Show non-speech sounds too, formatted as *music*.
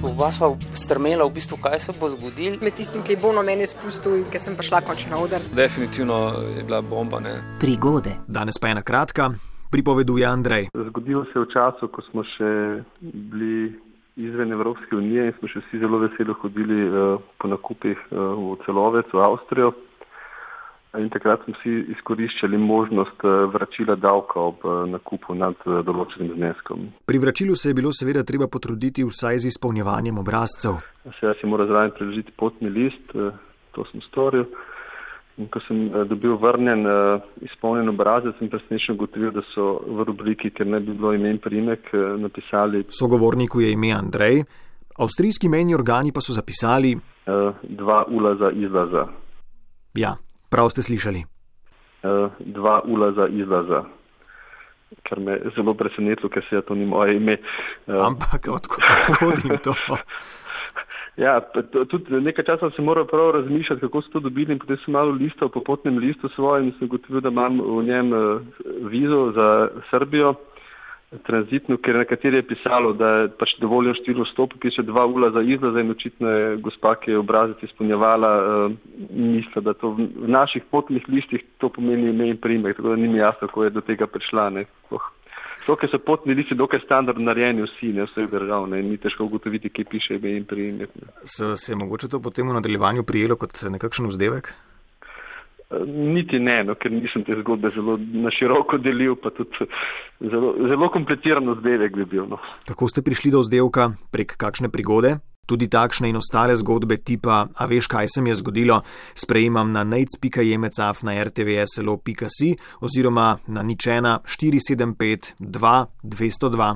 Oba sva strmela, v bistvu, kaj se bo zgodilo. Med tistim, ki je bolno meni spustil in ki sem prišla končno na oder. Definitivno je bila bomba. Ne? Prigode. Danes pa ena kratka, pripoveduje Andrej. Zgodilo se je v času, ko smo še bili izven Evropske unije in smo še vsi zelo veselo hodili uh, po nakupih uh, v celovec v Avstrijo. In takrat smo vsi izkoriščali možnost vračila davka ob nakupu nad določenim zneskom. Pri vračilu se je bilo seveda treba potruditi vsaj z izpolnjevanjem obrazcev. Seveda si mora zraven preložiti potni list, to sem storil. In ko sem dobil vrnjen izpolnjen obrazec, sem presenečen ugotovil, da so v rubriki, ker ne bi bilo ime in primek, napisali. Sogovorniku je ime Andrej, avstrijski meni organi pa so zapisali. Dva ulaza izlaza. Ja. Prav ste slišali. Uh, dva ulaza izlaza, kar me zelo presenetilo, ker se je to ni moje ime. Uh, Ampak odkud jim to? *laughs* ja, tudi nekaj časa sem moral prav razmišljati, kako so to dobili in potem sem malo listal po potnem listu svojem in sem gotovil, da imam v njem uh, vizo za Srbijo tranzitno, ker na kateri je pisalo, da je pač dovoljeno število vstopov, ki še dva ula za izlaze in očitno je gospa, ki je obrazec izpolnjevala, uh, misla, da to v, naših potnih listih to pomeni ime in primek, tako da ni mi jasno, kako je do tega prišla. Oh. To, ker so potni listi dokaj standardno narejeni vsi, ne vseh držav, ne, ni težko ugotoviti, kje piše ime in primek. Se, se je mogoče to potem v nadaljevanju prijelo kot nekakšen vzdevek? Niti ne, no, ker nisem te zgodbe zelo na široko delil, pa tudi zelo, zelo komplicirano zdevek bi bil. No. Kako ste prišli do vzdevka? Prek kakšne prigode? Tudi takšne in ostale zgodbe tipa, a veš, kaj se mi je zgodilo, sprejemam na nejc.jemecaf na rtvslo.si oziroma na ničena 475 2 202.